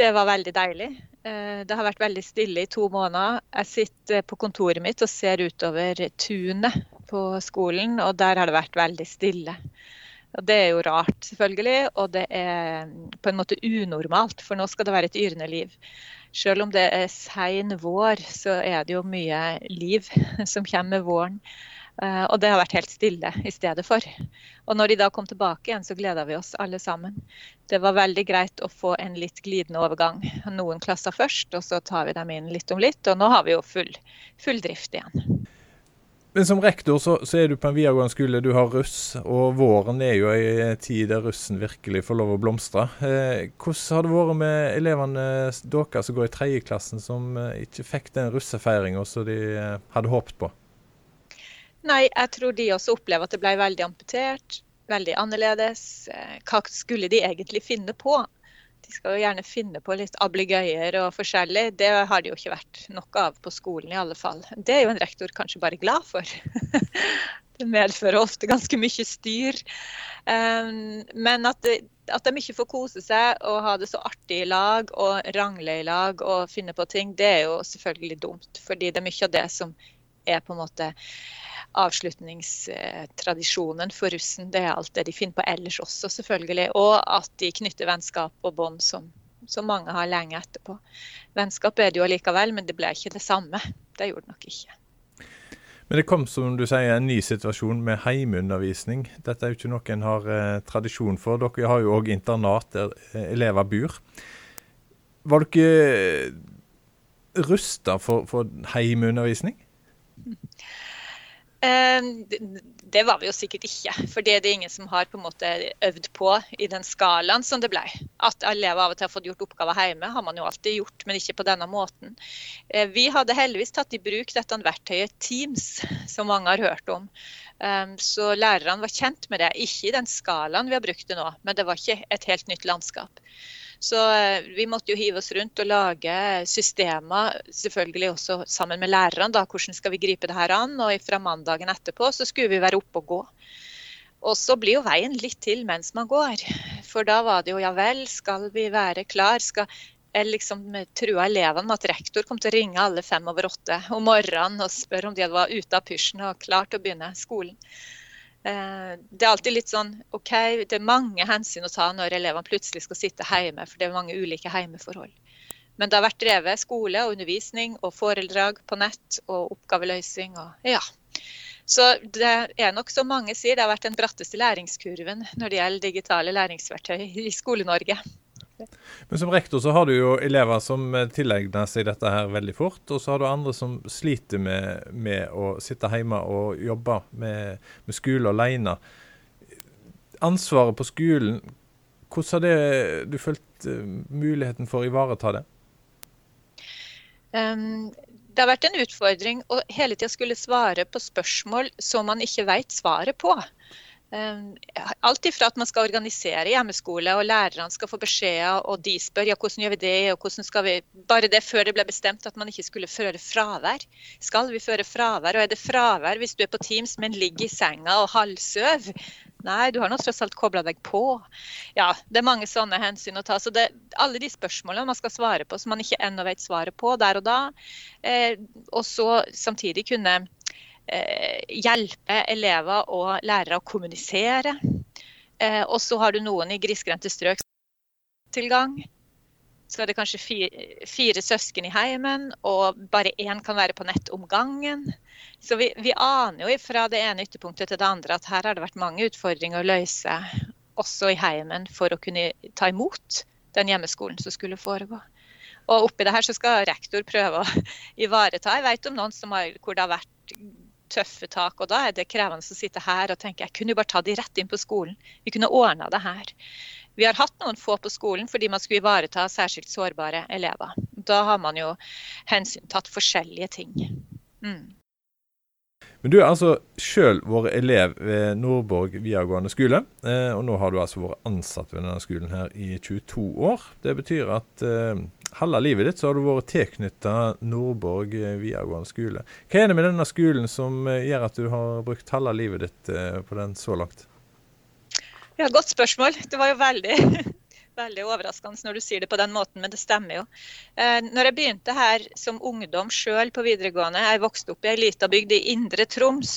Det var veldig deilig. Eh, det har vært veldig stille i to måneder. Jeg sitter på kontoret mitt og ser utover tunet på skolen, og der har det vært veldig stille. Og Det er jo rart, selvfølgelig, og det er på en måte unormalt, for nå skal det være et yrende liv. Selv om det er sein vår, så er det jo mye liv som kommer med våren. Eh, og det har vært helt stille i stedet for. Og når de da kom tilbake igjen, så gleda vi oss alle sammen. Det var veldig greit å få en litt glidende overgang. Noen klasser først, og så tar vi dem inn litt om litt. Og nå har vi jo full, full drift igjen. Men som rektor så, så, er du på en videregående skole, du har russ, og våren er jo en tid der russen virkelig får lov å blomstre. Eh, hvordan har det vært med elevene deres som går i tredjeklassen, som eh, ikke fikk den russefeiringa som de eh, hadde håpet på? Nei, jeg tror de også opplever at det ble veldig amputert, veldig annerledes. Eh, hva skulle de egentlig finne på? De skal jo gjerne finne på litt ablegøyer og forskjellig. Det har det jo ikke vært nok av på skolen i alle fall. Det er jo en rektor kanskje bare glad for. det medfører ofte ganske mye styr. Men at, det, at de ikke får kose seg og ha det så artig i lag og rangle i lag og finne på ting, det er jo selvfølgelig dumt. Fordi det er mye av det som er på en måte avslutningstradisjonen for russen. Det er alt det de finner på ellers også, selvfølgelig. Og at de knytter vennskap og bånd som, som, mange har lenge etterpå. Vennskap er det jo allikevel, men det ble ikke det samme. Det gjorde det nok ikke. Men det kom som du sier, en ny situasjon med heimeundervisning. Dette er jo ikke noe en har eh, tradisjon for. Dere har jo òg internat der eh, elever bor. Var dere rusta for, for heimeundervisning? Ehm, det var vi jo sikkert ikke, for det er det ingen som har på en måte øvd på i den skalaen som det ble. At elever av og til har fått gjort oppgaver hjemme, har man jo alltid gjort, men ikke på denne måten. Eh, vi hadde heldigvis tatt i bruk dette verktøyet Teams, som mange har hørt om. Ehm, så lærerne var kjent med det. Ikke i den skalaen vi har brukt det nå, men det var ikke et helt nytt landskap. Så eh, vi måtte jo hive oss rundt og lage systemer, selvfølgelig også sammen med lærerne. da, Hvordan skal vi gripe det her an? Og fra mandagen etterpå så skulle vi være oppe og gå. Og så blir jo veien litt til mens man går. For da var det jo ja vel, skal vi være klar? Skal jeg liksom trua elevene med at rektor kom til å ringe alle fem over åtte om morgenen og spørre om de var ute av pysjen og klar til å begynne skolen. Eh, det er alltid litt sånn OK, det er mange hensyn å ta når elevene plutselig skal sitte hjemme, for det er mange ulike hjemmeforhold. Men det har vært drevet skole og undervisning og foredrag på nett og oppgaveløsning og ja. Så det er nok som mange sier, det har vært den bratteste læringskurven når det gjelder digitale læringsverktøy i Skole-Norge. Men som rektor så har du jo elever som tilegner seg dette her veldig fort, og så har du andre som sliter med, med å sitte hjemme og jobbe med, med skole alene. Ansvaret på skolen, hvordan har det, du følt uh, muligheten for å ivareta det? Um, det har vært en utfordring å hele tida skulle svare på spørsmål som man ikke vet svaret på. Ehm, alt ifra at man skal organisere hjemmeskole, og lærerne skal få beskjeder, og de spør ja, hvordan gjør vi det, og hvordan skal vi Bare det før det ble bestemt at man ikke skulle føre fravær. Skal vi føre fravær, og er det fravær hvis du er på Teams, men ligger i senga og halvsøv? Nei, du har nå tross alt kobla deg på. Ja, det er mange sånne hensyn å ta. Så det, alle de spørsmålene man skal svare på som man ikke ennå vet svaret på der og da, eh, og så samtidig kunne hjelpe elever og lærere å kommunisere. Eh, og så har du noen i grisgrendte strøk tilgang. Så er det kanskje fire, fire, søsken i heimen, og bare én kan være på nett om gangen. Så vi, vi, aner jo fra det ene ytterpunktet til det andre at her har det vært mange utfordringer å løse, også i heimen, for å kunne ta imot den hjemmeskolen som skulle foregå. Og oppi det her så skal rektor prøve å ivareta. Jeg vet om noen har, hvor det har vært tøffe tak. Og da er det krevende å sitte her og tenke jeg kunne jo bare ta de rett inn på skolen. Vi kunne ordna det her. Vi har hatt noen få på skolen fordi man skulle ivareta særskilt sårbare elever. Da har man jo hensyntatt forskjellige ting. Mm. Men du er altså sjøl vår elev ved Nordborg videregående skole, eh, og nå har du altså vært ansatt ved denne skolen her i 22 år. Det betyr at eh, halve livet ditt så har du vært tilknytta Nordborg eh, videregående skole. Hva er det med denne skolen som eh, gjør at du har brukt halve livet ditt eh, på den så langt? Ja, Godt spørsmål. Det var jo veldig, veldig overraskende når du sier det på den måten, men det stemmer jo. Når jeg begynte her som ungdom sjøl på videregående, jeg vokste opp i ei lita bygd i Indre Troms.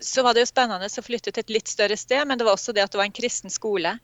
Så var det jo spennende å flytte til et litt større sted, men det var også det at det var en kristen skole.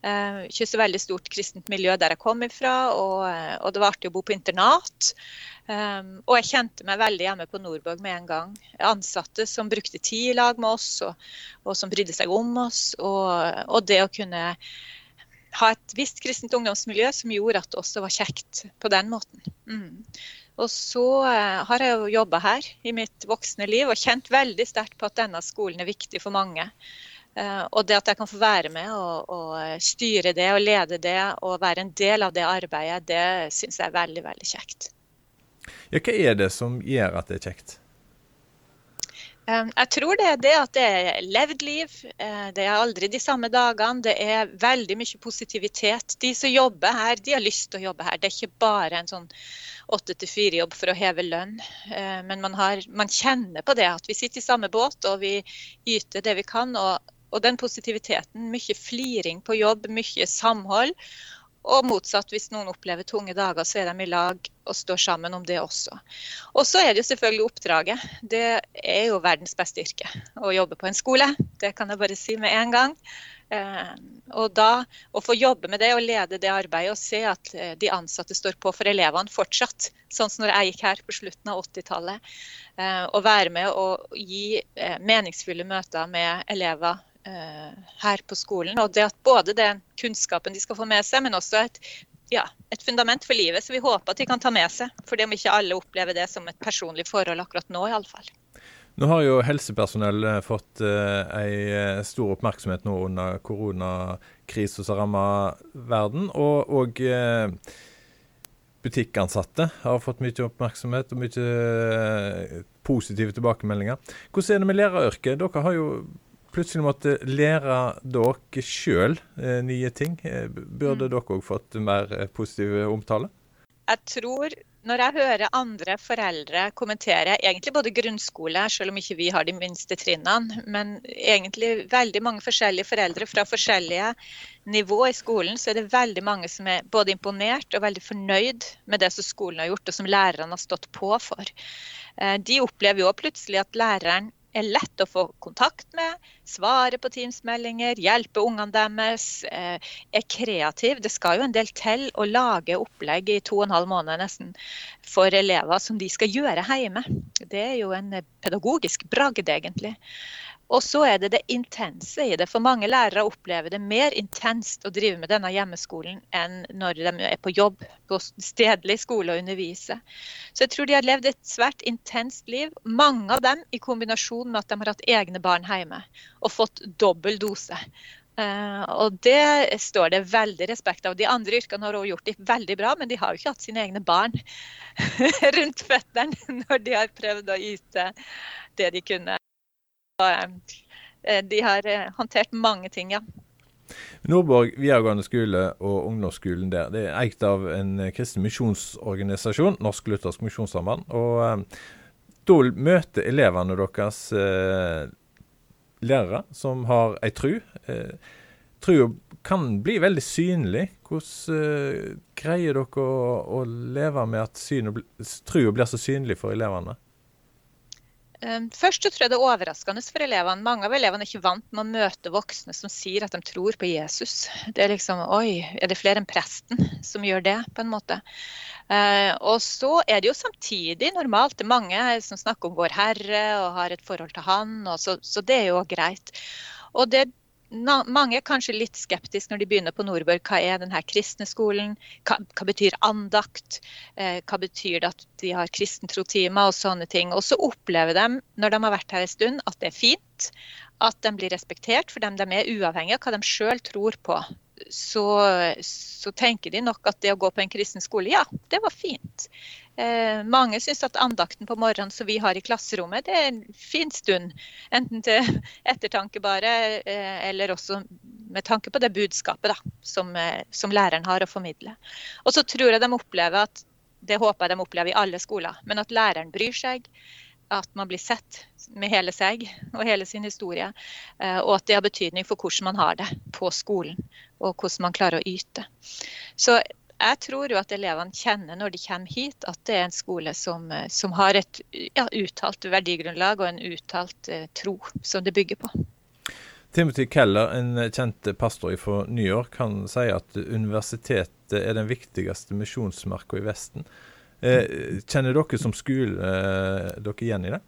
Uh, ikke så veldig stort kristent miljø der jeg kom ifra, og, og det var artig å bo på internat. Um, og jeg kjente meg veldig hjemme på Nordborg med en gang. Ansatte som brukte tid i lag med oss, og, og som brydde seg om oss. Og, og, det å kunne ha et visst kristent ungdomsmiljø som gjorde at det også var kjekt på den måten. Mm. Og så uh, har jeg jo jobba her i mitt voksne liv og kjent veldig sterkt på at denne skolen er viktig for mange. Uh, og det at jeg kan få være med og, og, styre det og lede det og være en del av det arbeidet, det syns jeg er veldig, veldig kjekt. Ja, hva er det som gjør at det er kjekt? Um, jeg tror det er det at det er levd liv. Eh, det er aldri de samme dagene. Det er veldig mye positivitet. De som jobber her, de har lyst til å jobbe her. Det er ikke bare en sånn åtte til fire-jobb for å heve lønn. Eh, men man, har, man, kjenner på det at vi sitter i samme båt og vi yter det vi kan. Og, og den positiviteten, mye fliring på jobb, mye samhold. Og motsatt, hvis noen opplever tunge dager, så er de i lag og står sammen om det også. Og så er det jo selvfølgelig oppdraget. Det er jo verdens beste yrke å jobbe på en skole. Det kan jeg bare si med en gang. Eh, og da å få jobbe med det og lede det arbeidet og se at eh, de ansatte står på for elevene fortsatt, sånn som når jeg gikk her på slutten av 80-tallet. å være med og gi meningsfulle møter med elever Eh, her på skolen. Og det at både den kunnskapen de skal få med seg, men også et, ja, et fundament for livet. Så vi håper at de kan ta med seg. Fordi om ikke alle opplever det som et personlig forhold akkurat nå, iallfall. Nå har jo helsepersonell eh, fått uh, ei stor oppmerksomhet nå under koronakrisen som rammer verden. Og, og uh, butikkansatte har fått mye oppmerksomhet og mye uh, positive tilbakemeldinger. Hvordan er det med læreryrket? Dere har jo plutselig måtte lære dere sjøl eh, nye ting. Eh, burde mm. dere òg fått mer eh, positiv omtale? Jeg tror når jeg hører andre foreldre kommentere egentlig både grunnskole, selv om ikke vi har de minste trinnene, men egentlig veldig mange forskjellige foreldre fra forskjellige nivå i skolen, så er det veldig mange som er både imponert og veldig fornøyd med det som skolen har gjort, og som lærerne har stått på for. De opplever jo plutselig at læreren er lett å få kontakt med, svare på Teams-meldinger, hjelpe ungene deres, eh, er kreativ. Det skal jo en del til å lage opplegg i to og en halv måned nesten for elever som de skal gjøre hjemme. Det er jo en pedagogisk bragd, egentlig. Og så er det det intense i det. For mange lærere opplever det mer intenst å drive med denne hjemmeskolen enn når de er på jobb på stedlig skole og undervise. Så jeg tror de har levd et svært intenst liv. Mange av dem i kombinasjon med at de har hatt egne barn hjemme og fått dobbel dose. Uh, og det står det veldig respekt av. De andre yrkene har også gjort det veldig bra, men de har jo ikke hatt sine egne barn rundt føttene når de har prøvd å yte det de kunne. Eh, de har eh, håndtert mange ting, ja. Nordborg videregående skole og ungdomsskolen der, det er eid av en kristen misjonsorganisasjon, Norsk Luthersk Misjonssamband. Og eh, da møter elevene deres eh, lærere som har ei tru. Eh, Trua kan bli veldig synlig. Hvordan eh, greier dere å, å, leve med at trua blir så synlig for elevene? Ehm, først så tror jeg det er overraskende for elevene. Mange av elevene er ikke vant med å møte voksne som sier at de tror på Jesus. Det er liksom Oi, er det flere enn presten som gjør det, på en måte? Uh, og så er det jo samtidig normalt. Det er mange som snakker om Vår Herre og har et forhold til Han, så, så, det er jo greit. Og det mange er kanskje litt skeptiske når de begynner på Nordborg. Hva er denne kristne skolen? Hva, hva betyr andakt? Eh, hva betyr det at de har kristentrotimer og sånne ting? Og så opplever de når de har vært her en stund, at det er fint. At de blir respektert for dem de er, uavhengig av hva de sjøl tror på. Så, så, tenker de nok at det å gå på en kristen skole, ja, det var fint. Eh, mange syns at andakten på morgenen som vi har i klasserommet, det er en fin stund. Enten til ettertanke bare, eh, eller også med tanke på det budskapet da, som, eh, som, læreren har å formidle. Og så tror jeg de opplever at, det håper jeg de opplever i alle skoler, men at læreren bryr seg. At man blir sett med hele seg og hele sin historie. Eh, og at det har betydning for hvordan man har det på skolen, og hvordan man klarer å yte. Så jeg tror jo at elevene kjenner når de kommer hit, at det er en skole som, eh, som har et ja, uttalt verdigrunnlag og en uttalt eh, tro som det bygger på. Timothy Keller, en kjent pastor fra New York, han sier at universitetet er den viktigste misjonsmarka i Vesten. Eh, kjenner dere som skole eh, dere igjen i det?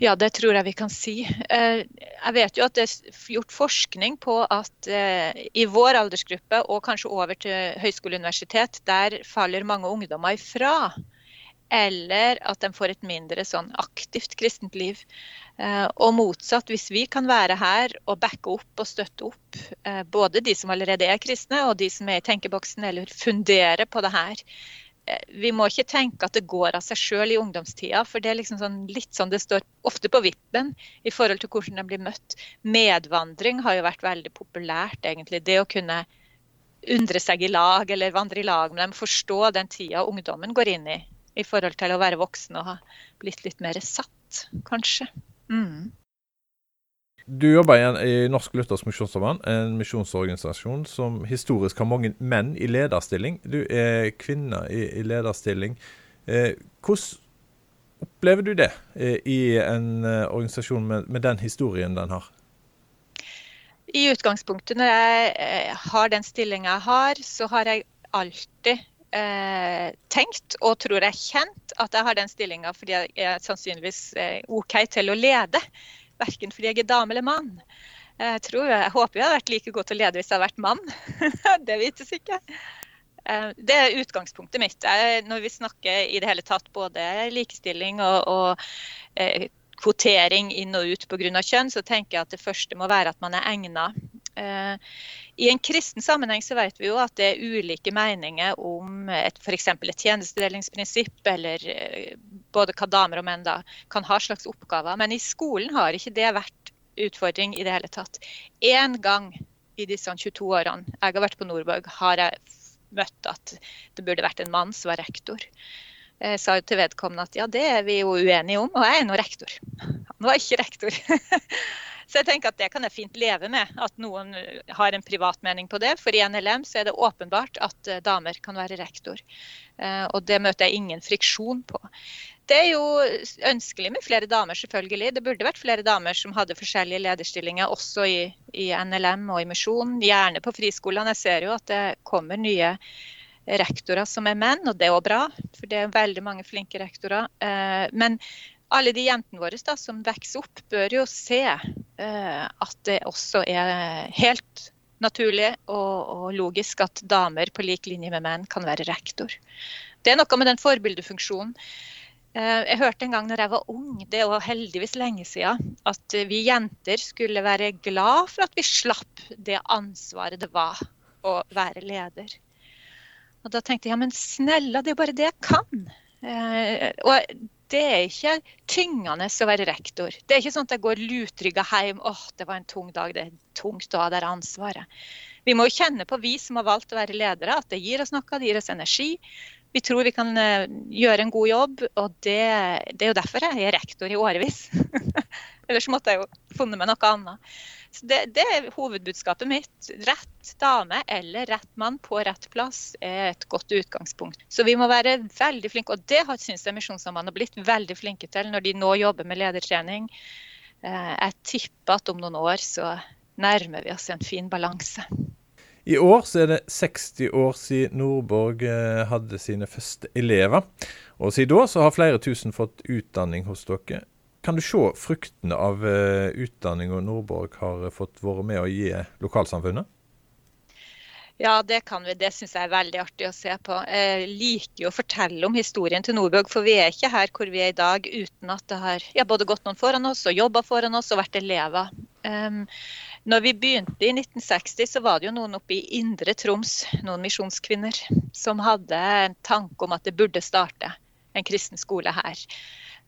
Ja, det tror jeg vi kan si. Eh, jeg vet jo at det er gjort forskning på at i vår aldersgruppe og kanskje over til høyskole og universitet, der faller mange ungdommer ifra. Eller at de får et mindre sånn aktivt kristent liv. Og motsatt, hvis vi kan være her og backe opp og støtte opp både de som allerede er kristne og de som er i tenkeboksen, eller fundere på det her, vi må ikke tenke at det går av seg sjøl i ungdomstida. For det er liksom sånn, litt sånn det står ofte på vippen i forhold til hvordan de blir møtt. Medvandring har jo vært veldig populært, egentlig. Det å kunne undre seg i lag eller vandre i lag med dem. Forstå den tida ungdommen går inn i i forhold til å være voksen og ha blitt litt mer satt, kanskje. Mm. Du jobber i Norsk Luthers Misjonsforbund, en misjonsorganisasjon som historisk har mange menn i lederstilling. Du er kvinne i, i lederstilling. Eh, hvordan opplever du det eh, i en eh, organisasjon med, med, den historien den har? I utgangspunktet når jeg eh, har den stillinga jeg har, så har jeg alltid eh, tenkt og tror jeg kjent at jeg har den stillinga fordi jeg er sannsynligvis eh, OK til å lede verken fordi jeg er dame eller mann. Jeg, tror, jeg håper jeg hadde vært like god til å lede hvis jeg hadde vært mann. det vites ikke. Eh, det er utgangspunktet mitt. Når vi snakker i det hele tatt både likestilling og, og eh, kvotering inn og ut pga. kjønn, så tenker jeg at det første må være at man er egnet. Eh, I en kristen sammenheng så vet vi jo at det er ulike meninger om f.eks. et tjenestedelingsprinsipp, eller både hva damer og menn da kan ha slags oppgaver. Men i skolen har ikke det vært utfordring i det hele tatt. Én gang i disse 22 årene jeg har vært på Nordborg, har jeg møtt at det burde vært en mann som var rektor. Jeg sa til vedkommende at ja, det er vi jo uenige om, og jeg er nå rektor. Han var ikke rektor. Så jeg tenker at det kan jeg fint leve med, at noen har en privat mening på det. For i NLM så er det åpenbart at eh, damer kan være rektor. Eh, og det møter jeg ingen friksjon på. Det er jo ønskelig med flere damer, selvfølgelig. Det burde vært flere damer som hadde forskjellige lederstillinger, også i, i NLM og i Misjon. Gjerne på friskolene. Jeg ser jo at det kommer nye rektorer som er menn, og det er òg bra. For det er veldig mange flinke rektorer. Eh, men alle de jentene våre da, som vokser opp, bør jo se eh, at det også er helt naturlig og, og, logisk at damer på lik linje med menn kan være rektor. Det er noe med den forbildefunksjonen. Eh, jeg hørte en gang når jeg var ung, det var heldigvis lenge siden, at vi jenter skulle være glad for at vi slapp det ansvaret det var å være leder. Og da tenkte jeg ja, men snella, det er jo bare det jeg kan. Eh, og det er ikke tyngende å være rektor. Det er ikke sånn at jeg går lutrygga hjem åh, det var en tung dag, det er tungt å ha det ansvaret. Vi må kjenne på, vi som har valgt å være ledere, at det gir oss noe, det gir oss energi vi tror vi kan eh, gjøre en god jobb, og det, det er jo derfor jeg er rektor i årevis. Ellers måtte jeg jo funnet meg noe annet. Det, det, er hovedbudskapet mitt. Rett dame eller rett mann på rett plass er et godt utgangspunkt. Så vi må være veldig flinke, og det syns jeg Misjonssambandet har blitt veldig flinke til når de nå jobber med ledertrening. Eh, jeg tipper at om noen år så nærmer vi oss en fin balanse. I år så er det 60 år siden Nordborg eh, hadde sine første elever. Og siden da så har flere tusen fått utdanning hos dere. Kan du se fruktene av utdanninga utdanning og Nordborg har fått vært med å gi lokalsamfunnet? Ja, det kan vi. Det syns jeg er veldig artig å se på. Jeg liker jo å fortelle om historien til Nordborg, for vi er ikke her hvor vi er i dag uten at det har ja, både gått noen foran oss og jobba foran oss og vært elever. Um, når vi begynte i 1960, så var det jo noen oppe i Indre Troms, noen misjonskvinner, som hadde en tanke om at det burde starte en kristen skole her.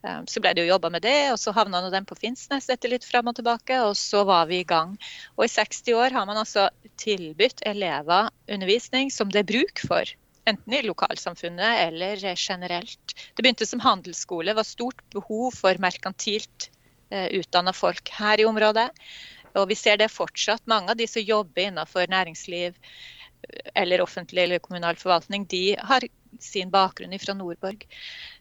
Um, så ble det jo jobba med det, og så havna den på Finnsnes etter litt fram og tilbake, og så var vi i gang. Og i 60 år har man altså tilbudt elever undervisning som det er bruk for enten i lokalsamfunnet eller generelt. Det begynte som handelsskole, var stort behov for merkantilt eh, utdanna folk her i området. Og vi ser det fortsatt. Mange av de som jobber innenfor næringsliv eller offentlig eller kommunal forvaltning, de har sin bakgrunn fra Nordborg.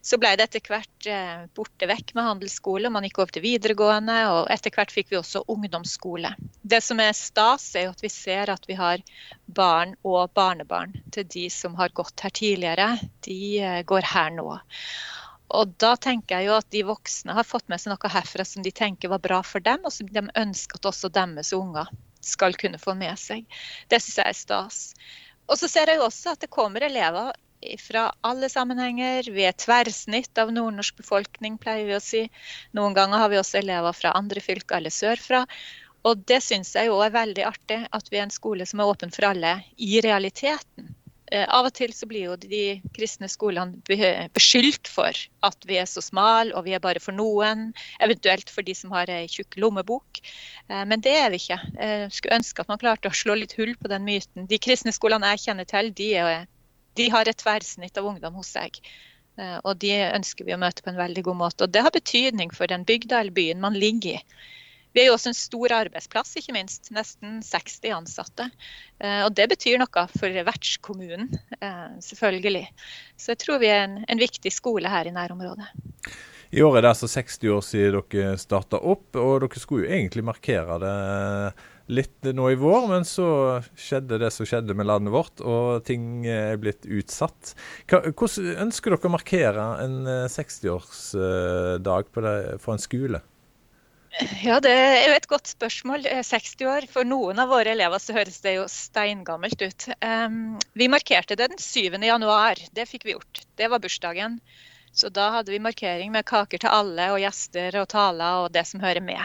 Så ble det etter hvert eh, borte vekk med handelsskole, man gikk over til videregående, og etter hvert fikk vi også ungdomsskole. Det som er stas, er jo at vi ser at vi har barn og barnebarn til de som har gått her tidligere. De eh, går her nå. Og da tenker jeg jo at de voksne har fått med seg noe herfra som de tenker var bra for dem, og som de ønsker at også deres unger skal kunne få med seg. Det syns jeg er stas. Og så ser jeg jo også at det kommer elever fra alle sammenhenger. Vi er tverrsnitt av nordnorsk befolkning, pleier vi å si. Noen ganger har vi også elever fra andre fylker eller sørfra. Og det syns jeg jo er veldig artig, at vi er en skole som er åpen for alle i realiteten. Eh, av og til så blir jo de kristne skolene beskyldt for at vi er så smale og vi er bare for noen, eventuelt for de som har ei tjukk lommebok. Eh, men det er vi ikke. Jeg skulle ønske at man klarte å slå litt hull på den myten. De kristne skolene jeg kjenner til, de, er, de har et tverrsnitt av ungdom hos seg. Eh, og de ønsker vi å møte på en veldig god måte. Og det har betydning for den bygda eller byen man ligger i. Vi er jo også en stor arbeidsplass, ikke minst. Nesten 60 ansatte. Eh, og det betyr noe for vertskommunen, eh, selvfølgelig. Så jeg tror vi er en, en viktig skole her i nærområdet. I år er det altså 60 år siden dere starta opp, og dere skulle jo egentlig markere det litt nå i vår, men så skjedde det som skjedde med landet vårt, og ting er blitt utsatt. Hvordan ønsker dere å markere en 60-årsdag eh, for en skole? Ja, Det er jo et godt spørsmål. 60 år. For noen av våre elever så høres det jo steingammelt ut. Um, vi markerte det den 7. januar. Det fikk vi gjort. Det var bursdagen. Så da hadde vi markering med kaker til alle og gjester og taler og det som hører med.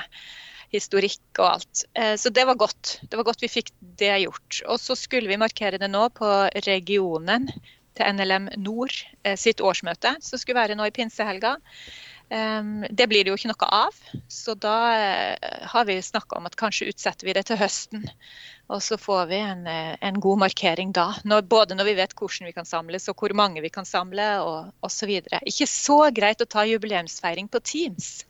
Historikk og alt. Uh, så det var godt. Det var godt vi fikk det gjort. Og så skulle vi markere det nå på regionen til NLM Nord uh, sitt årsmøte, som skulle være nå i pinsehelga. Det blir det jo ikke noe av, så da eh, har vi snakka om at kanskje utsetter vi det til høsten. Og så får vi en, eh, en god markering da, når, både når vi vet hvordan vi kan samles og hvor mange vi kan samle og osv. Ikke så greit å ta jubileumsfeiring på Teams.